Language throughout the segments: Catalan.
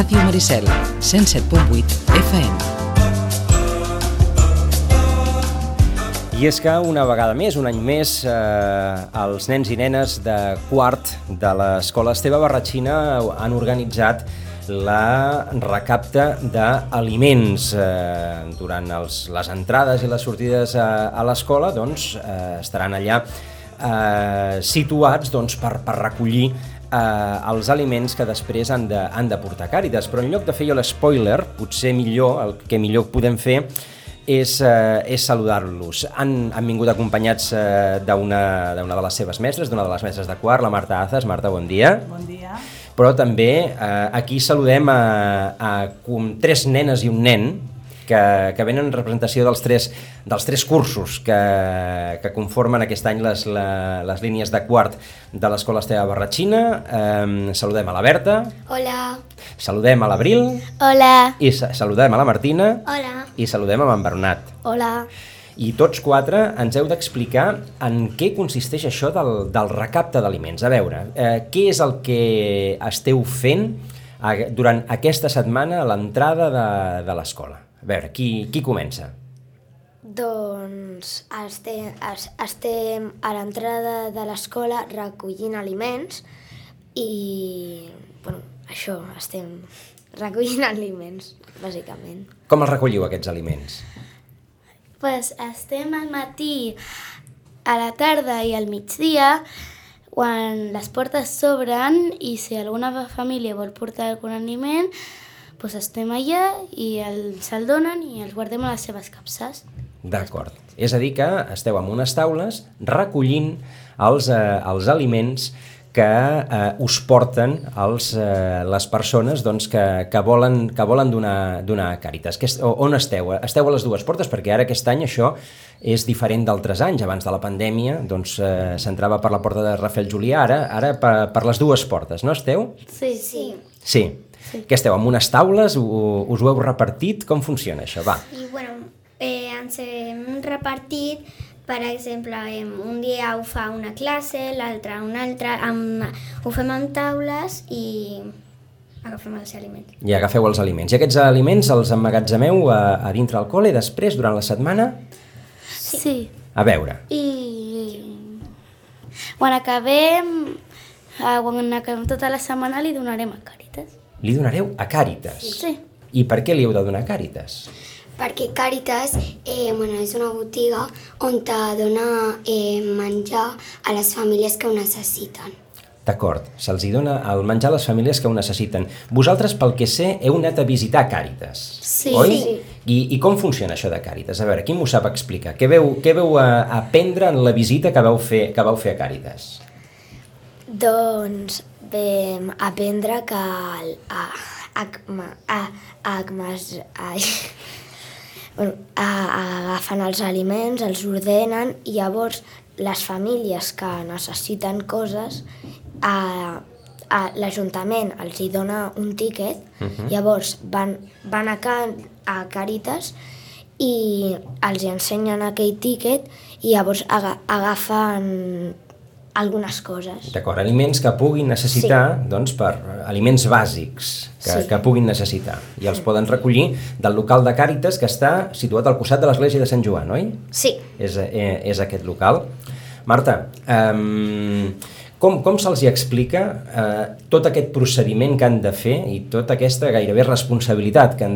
Ràdio Maricel, 107.8 FM. I és que una vegada més, un any més, eh, els nens i nenes de quart de l'Escola Esteve Barratxina han organitzat la recapta d'aliments. Eh, durant els, les entrades i les sortides a, a l'escola doncs, eh, estaran allà eh, situats doncs, per, per recollir eh, els aliments que després han de, han de portar Càritas. Però en lloc de fer jo l'espoiler, potser millor, el que millor podem fer és, eh, és saludar-los. Han, han vingut acompanyats eh, d'una de les seves mestres, d'una de les mestres de quart, la Marta Azas. Marta, bon dia. Bon dia. Però també eh, aquí saludem a, a, a tres nenes i un nen que, que venen en representació dels tres, dels tres cursos que, que conformen aquest any les, la, les línies de quart de l'Escola Esteve Barratxina. Eh, saludem a la Berta. Hola. Saludem a l'Abril. Hola. I sa saludem a la Martina. Hola. I saludem a en Bernat. Hola. I tots quatre ens heu d'explicar en què consisteix això del, del recapte d'aliments. A veure, eh, què és el que esteu fent eh, durant aquesta setmana a l'entrada de, de l'escola? A veure, qui, qui comença? Doncs estem, estem a l'entrada de l'escola recollint aliments i, bueno, això, estem recollint aliments, bàsicament. Com els recolliu, aquests aliments? Pues estem al matí, a la tarda i al migdia, quan les portes s'obren i si alguna família vol portar algun aliment, doncs estem allà i els el donen i els guardem a les seves capses. D'acord. És a dir que esteu en unes taules recollint els, eh, els aliments que eh, us porten els, eh, les persones doncs, que, que volen, que volen donar, donar càritas. Que, on esteu? Esteu a les dues portes? Perquè ara aquest any això és diferent d'altres anys. Abans de la pandèmia doncs, eh, s'entrava per la porta de Rafael Julià, ara, ara per, per les dues portes, no esteu? Sí, sí. Sí. Sí. Que esteu amb unes taules, us ho heu repartit? Com funciona això? Va. I bueno, eh, ens hem repartit, per exemple, un dia ho fa una classe, l'altre una altra, amb, ho fem amb taules i agafem els aliments. I agafeu els aliments. I aquests aliments els emmagatzemeu a, a dintre el col·le després, durant la setmana? Sí. sí. A veure. I quan acabem, eh, quan acabem tota la setmana li donarem a Càritas li donareu a Càritas. Sí. I per què li heu de donar a Càritas? Perquè Càritas eh, bueno, és una botiga on te dona eh, menjar a les famílies que ho necessiten. D'acord, se'ls dona el menjar a les famílies que ho necessiten. Vosaltres, pel que sé, heu anat a visitar Càritas, sí. oi? Sí. I, I com funciona això de Càritas? A veure, qui m'ho sap explicar? Què veu, què veu a, eh, aprendre en la visita que vau fer, que vau fer a Càritas? Doncs vam aprendre que el, a, a, a, a, a, bueno, a, a, agafen els aliments, els ordenen i llavors les famílies que necessiten coses a, a l'Ajuntament els hi dona un tíquet, uh -huh. llavors van, van a, Can, a Càritas i els hi ensenyen aquell tíquet i llavors agafen algunes coses. D'acord, aliments que puguin necessitar, sí. doncs, per aliments bàsics que, sí. que puguin necessitar. I els poden recollir del local de Càritas que està situat al costat de l'església de Sant Joan, oi? Sí. És, eh, és aquest local. Marta, eh, com, com se'ls explica eh, tot aquest procediment que han de fer i tota aquesta gairebé responsabilitat que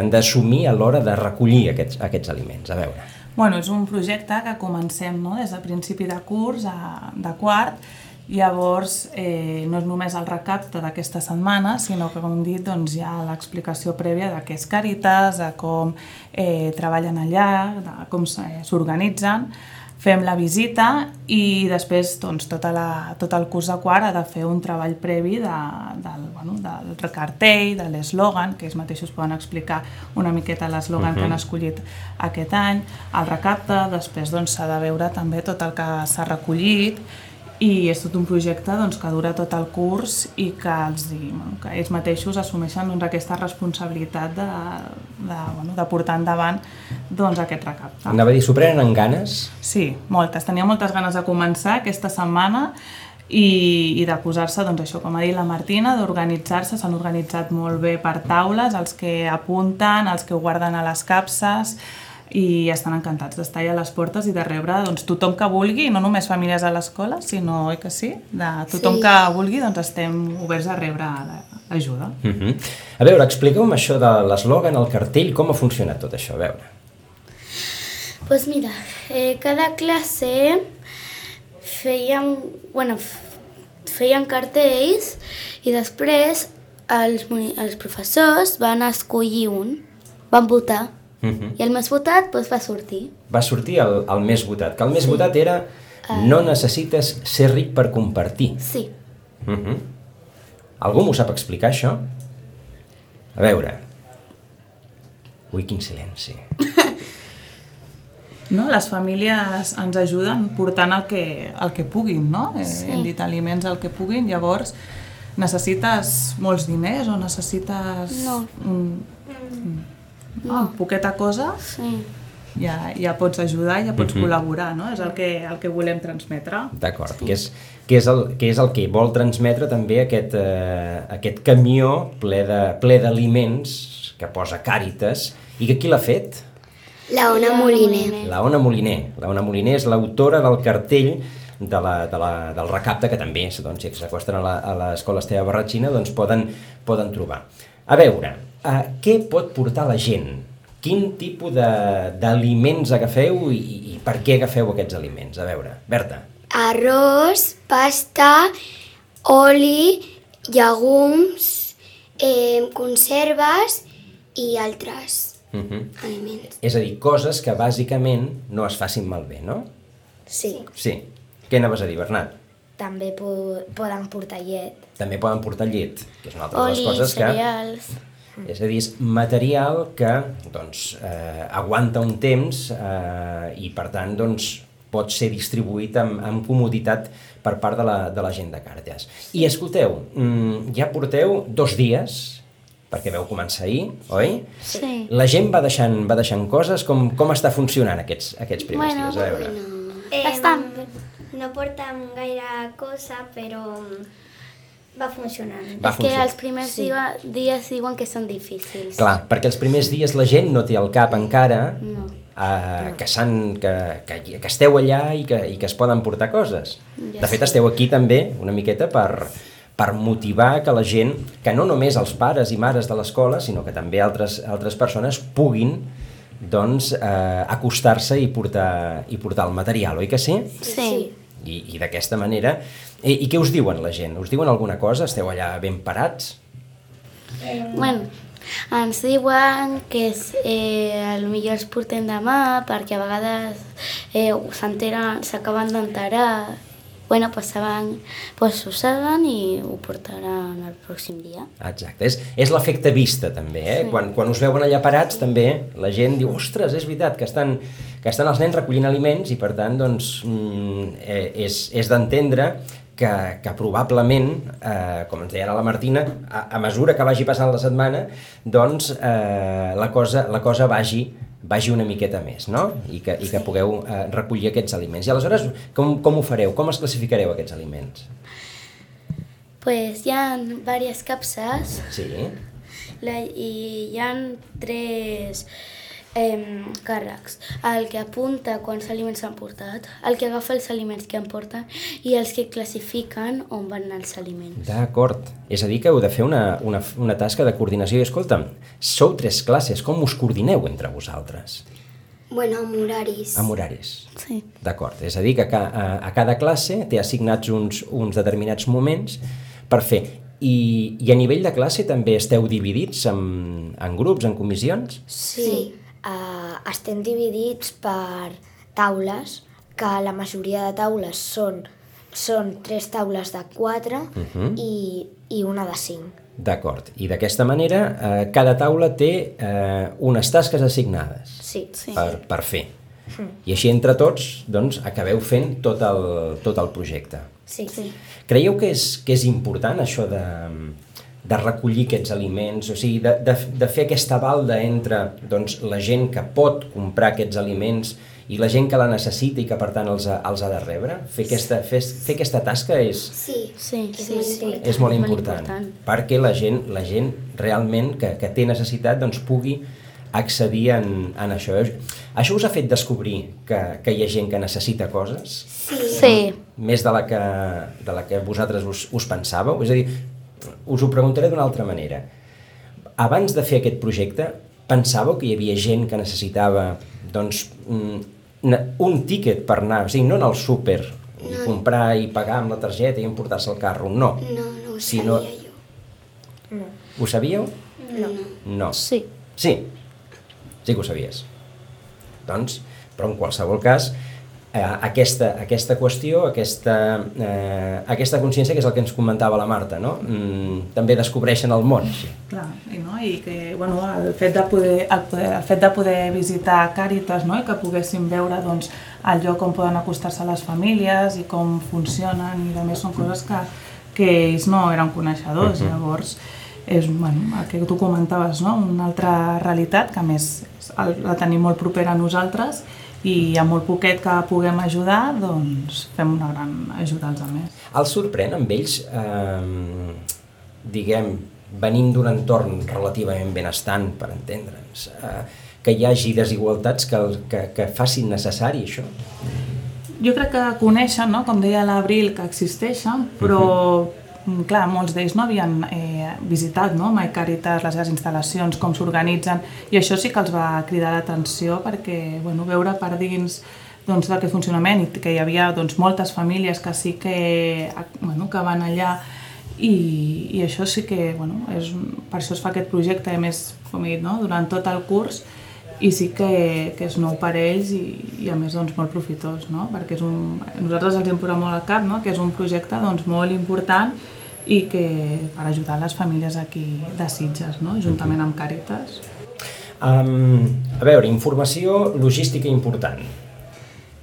han d'assumir a l'hora de recollir aquests, aquests aliments? A veure. Bueno, és un projecte que comencem no? des de principi de curs, a, de quart, Llavors, eh, no és només el recapte d'aquesta setmana, sinó que, com dit, doncs, hi ha l'explicació prèvia de què és Càritas, de com eh, treballen allà, de com s'organitzen, fem la visita i després doncs, tota la, tot el curs de quart ha de fer un treball previ de, del, bueno, del cartell, de l'eslògan, que ells mateixos poden explicar una miqueta l'eslògan uh -huh. que han mhm. escollit aquest any, el recapte, després doncs, s'ha doncs, de veure també tot el que s'ha recollit i és tot un projecte doncs, que dura tot el curs i que, els, bueno, que ells mateixos assumeixen doncs, aquesta responsabilitat de, de, bueno, de portar endavant doncs, aquest recapte. Anava a dir, s'ho prenen en ganes? Sí, moltes. Tenia moltes ganes de començar aquesta setmana i, i de posar-se, doncs això, com ha dit la Martina, d'organitzar-se, s'han organitzat molt bé per taules, els que apunten, els que ho guarden a les capses, i estan encantats d'estar allà a les portes i de rebre doncs, tothom que vulgui, no només famílies a l'escola, sinó, oi que sí? De tothom Sí. que vulgui, doncs estem oberts a rebre l'ajuda. Uh -huh. A veure, expliqueu-me això de l'eslògan, el cartell, com ha funcionat tot això, a veure. Pues mira, eh, cada clase feien, bueno, feien cartells i després els, els professors van escollir un, van votar, Uh -huh. i el més votat pues, va sortir. Va sortir el, el més votat, que el més votat era no necessites ser ric per compartir. Sí. Uh -huh. Algú m'ho sap explicar, això? A veure. Ui, quin silenci. No? Les famílies ens ajuden portant el que, el que puguin, no? Eh, Sí. Hem dit aliments el que puguin, llavors necessites molts diners o necessites No. un, no. Un poqueta cosa, Sí. ja, ja pots ajudar, ja pots col·laborar, no? És el que, el que volem transmetre. D'acord, que, és, que, és el, que és el que vol transmetre també aquest, eh, aquest camió ple de- ple d'aliments que posa Càritas i que qui l'ha fet? La Ona Moliner. La Ona Moliner. La Ona Moliner és l'autora del cartell de la, de la, del recapte que també, doncs, si s'acosten a la- a l'escola Esteve Barratxina, doncs poden, poden trobar. A veure, eh, què pot portar la gent? Quin tipus de- d'aliments agafeu i, i per què agafeu aquests aliments? A veure, Berta. Arròs, pasta, oli, llegums, eh, conserves i altres Uh -huh. aliments. És a dir, coses que bàsicament no es facin malbé, no? Sí. Sí. Què anaves a dir, Bernat? També po poden portar llet. També poden portar llet, que és una altra de les Oli, coses que... cereals... És a dir, és material que doncs, eh, aguanta un temps eh, i per tant doncs, pot ser distribuït amb, amb comoditat per part de la, de la gent de Càritas. I escolteu, mm, ja porteu dos dies, perquè veu començar ahir, oi? Sí. La gent va deixant, va deixant coses, com, com està funcionant aquests, aquests primers Bueno, dies? A veure. Eh, Bastant. No portem gaire cosa, però va funcionant. Va és que funcionar. els primers sí. dies diuen que són difícils. Clar, perquè els primers dies la gent no té al cap encara No. eh, que, s'han, que, que, que esteu allà i que, i que es poden portar coses. Ja De fet, sé. esteu aquí també una miqueta per, per motivar que la gent, que no només els pares i mares de l'escola, sinó que també altres, altres persones puguin doncs, eh, acostar-se i portar, i portar el material, oi que sí? Sí. I, i d'aquesta manera... I, I què us diuen la gent? Us diuen alguna cosa? Esteu allà ben parats? Bueno, ens diuen que és, eh, millor els portem demà perquè a vegades eh, s'enteren, s'acaben d'enterar. Bueno, pues, saben, pues ho saben i ho portaran el pròxim dia. Exacte, és, és l'efecte vista també, eh? Sí. Quan, quan us veuen allà parats també la gent diu, ostres, és veritat que estan, que estan els nens recollint aliments i per tant doncs mm, eh, és, és d'entendre que, que probablement, eh, com ens deia ara la Martina, a, a mesura que vagi passant la setmana, doncs eh, la, cosa, la cosa vagi, vagi una miqueta més, no? I que, i que pugueu eh, recollir aquests aliments. I aleshores, com, com ho fareu? Com els classificareu, aquests aliments? Pues hi ha diverses capses Sí? la, i hi ha tres eh, càrrecs. El que apunta quants aliments s'han portat, el que agafa els aliments que emporten i els que classifiquen on van anar els aliments. D'acord. És a dir, que heu de fer una, una, una tasca de coordinació. I escolta'm, sou tres classes, com us coordineu entre vosaltres? Bueno, amb horaris. Amb horaris. Sí. D'acord. És a dir, que a, a, a cada classe té assignats uns, uns determinats moments per fer. I, I a nivell de classe també esteu dividits en, en grups, en comissions? Sí. Uh, estem dividits per taules, que la majoria de taules són, són tres taules de quatre Mhm. i, i una de cinc. D'acord. I d'aquesta manera, eh, cada taula té eh, unes tasques assignades. Sí. Sí. per, per fer. I així entre tots doncs, acabeu fent tot el, tot el projecte. Sí. Sí. Creieu que és, que és important això de, de recollir aquests aliments, o sigui, de, de, de fer aquesta balda entre doncs, la gent que pot comprar aquests aliments i la gent que la necessita i que per tant els ha, els ha de rebre? Fer aquesta, fer, fer aquesta tasca és, Sí, Sí, és sí, molt sí. important. és molt molt important, perquè la gent, la gent realment que, que té necessitat doncs, pugui accedir en, en això. Això us ha fet descobrir que, que hi ha gent que necessita coses? Sí. més de la que, de la que vosaltres us, us pensàveu? És a dir, us ho preguntaré d'una altra manera. Abans de fer aquest projecte, pensàveu que hi havia gent que necessitava doncs, mm, un tíquet per anar, o sigui, no anar al súper i comprar i pagar amb la targeta i emportar-se al carro, no. No, no ho Si sabia no- jo. Ho sabíeu? No. No. Sí. Sí, sí que ho sabies. Doncs, però en qualsevol cas, eh, aquesta, aquesta qüestió, aquesta, eh, aquesta consciència, que és el que ens comentava la Marta, no? Mm, també descobreixen el món. Sí. Clar, i, no? I que, bueno, el fet de poder, el, poder, el fet de poder visitar Càritas, no? I que poguéssim veure, doncs, el lloc on poden acostar-se les famílies i com funcionen, i a més són coses que, que ells no eren coneixedors, llavors és bueno, el que tu comentaves, no? una altra realitat que a més la tenim molt propera a nosaltres i a molt poquet que puguem ajudar, doncs fem una gran ajuda als altres. Els sorprèn amb ells, eh, diguem, venint d'un entorn relativament benestant, per entendre'ns, eh, que hi hagi desigualtats que, el- que, que facin necessari això? Jo crec que coneixen, no? com deia l'Abril, que existeixen, però mm, clar, molts d'ells no havien eh, visitat no? mai Càritas, les seves instal·lacions, com s'organitzen, i això sí que els va cridar l'atenció perquè bueno, veure per dins doncs, d'aquest funcionament i que hi havia doncs, moltes famílies que sí que, bueno, que van allà i, i això sí que, bueno, és, per això es fa aquest projecte, a més, com he dit, no? durant tot el curs, i sí que, que és nou per ells i, i a més doncs, molt profitós, no? perquè és un, nosaltres els hem posat molt al cap no? que és un projecte doncs, molt important i que per ajudar les famílies aquí de Sitges, no? juntament amb Càritas. Um, a veure, informació logística important.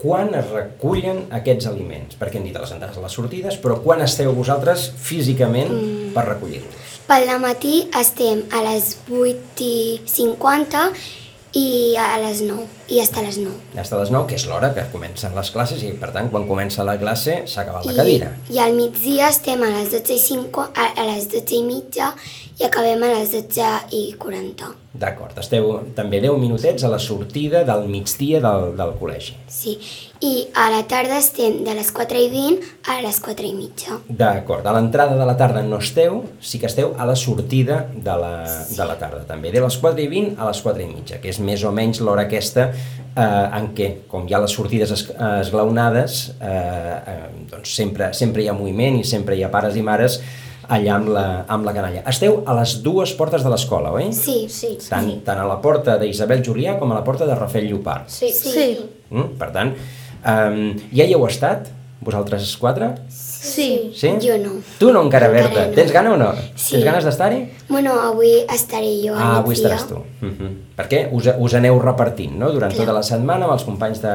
Quan es recullen aquests aliments? Perquè hem dit a les entrades a les sortides, però quan esteu vosaltres físicament per recollir-los? Pel matí estem a les 8 i 50 i a les 9, i hasta les 9. Hasta les 9, que és l'hora que comencen les classes i, per tant, quan comença la classe s'ha acabat la I, cadira. I al migdia estem a les 12 i, 5, a, a les 12 i mitja i acabem a les 12 i 40. D'acord, esteu també 10 minutets a la sortida del migdia del, del col·legi. Sí, i a la tarda estem de les 4 i 20 a les 4 i mitja. D'acord, a l'entrada de la tarda no esteu, sí que esteu a la sortida de la, de la tarda també, de les 4 i 20 a les 4 i mitja, que és més o menys l'hora aquesta eh, en què, com hi ha les sortides es, esglaonades, eh, eh, doncs sempre, sempre hi ha moviment i sempre hi ha pares i mares allà amb la, amb la canalla. Esteu a les dues portes de l'escola, oi? Sí, sí. Tant, tant a la porta d'Isabel Julià com a la porta de Rafael Llopart. Sí. Sí. Mm? Per tant, um, ja hi heu estat, vosaltres quatre? Sí. Sí? Jo no. Tu no encara, Encara Berta. no. Tens gana o no? Sí. Tens ganes d'estar-hi? Bueno, avui estaré jo Ah, avui estaràs tu. Uh -huh. Perquè us, us aneu repartint, no? Durant tota la setmana amb els companys de,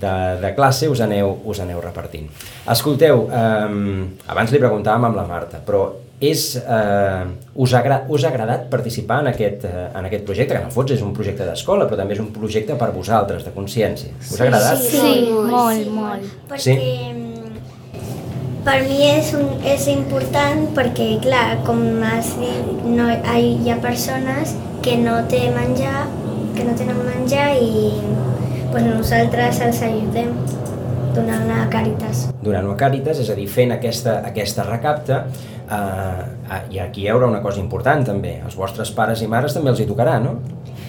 de, de classe us aneu, us aneu repartint. Escolteu, um, abans li preguntàvem amb la Marta, però és, uh, us, ha, agra- us ha agradat participar en aquest, uh, en aquest projecte, que en el fons és un projecte d'escola, però també és un projecte per vosaltres, de consciència. Us ha agradat? Sí, molt, molt, molt. Perquè Sí. mm, per mi és, un, és important perquè, clar, com has dit, no, hi, hi ha persones que no té menjar, que no tenen menjar i pues, nosaltres els ajudem donant a Càritas. Donant-ho a Càritas, és a dir, fent aquesta, aquesta recapta, eh, i aquí hi haurà una cosa important també, els vostres pares i mares també els hi tocarà, no?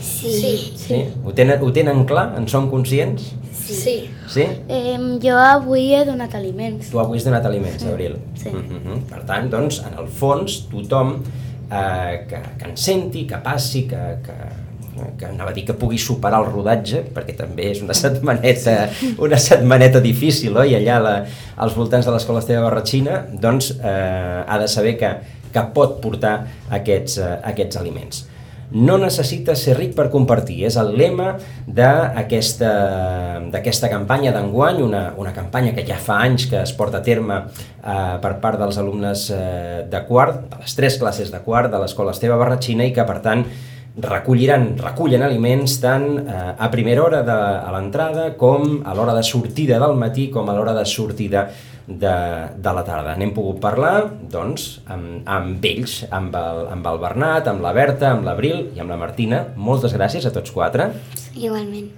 Sí. Sí. Ho, tenen, ho tenen clar? En són conscients? Sí. Sí? Eh, jo avui he donat aliments. Tu avui has donat aliments, Abril. Sí. Mhm. Per tant, doncs, en el fons, tothom eh, que, que en senti, que passi, que, que, que anava a dir que pugui superar el rodatge, perquè també és una setmaneta, una setmaneta difícil, oi? Allà la, als voltants de l'escola Esteve Barratxina, doncs eh, ha de saber que, que pot portar aquests, eh, aquests aliments. No necessita ser ric per compartir, és el lema d'aquesta campanya d'enguany, una, una campanya que ja fa anys que es porta a terme eh, per part dels alumnes eh, de quart, de les tres classes de quart de l'escola Esteve Barratxina i que per tant recolliran, recullen aliments tant eh, a primera hora de, a l'entrada com a l'hora de sortida del matí com a l'hora de sortida de, de la tarda. N'hem pogut parlar doncs, amb, amb ells, amb el, amb el Bernat, amb la Berta, amb l'Abril i amb la Martina. Moltes gràcies a tots quatre. Igualment.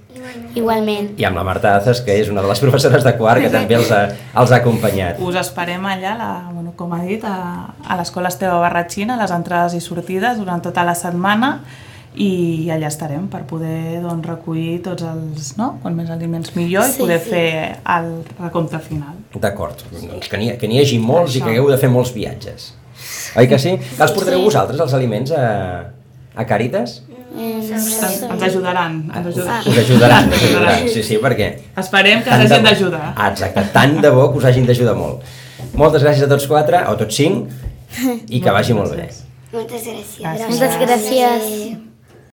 Igualment. I amb la Marta Azas, que és una de les professores de quart que també els ha, els ha acompanyat. Us esperem allà, la, bueno, com ha dit, a, a l'Escola Esteve Barratxina, a les entrades i sortides durant tota la setmana i allà estarem per poder doncs, recollir tots els, no? quan més aliments millor Sí, i poder sí. fer el recompte final. D'acord, doncs que n'hi que n'hi hagi molts i Això. que hagueu de fer molts viatges. Oi que sí? Els portareu Sí. vosaltres, els aliments, a, a Càritas? Ens, ens ajudaran. Ens ajudaran. Us ajudaran, us ajudaran, sí, sí, perquè... Esperem que ens de hagin d'ajudar. Ah, Exacte, tant de bo que us hagin d'ajudar molt. Moltes gràcies a tots quatre, o tots cinc, i que vagi molt bé. Moltes gràcies. Gràcies. Moltes gràcies.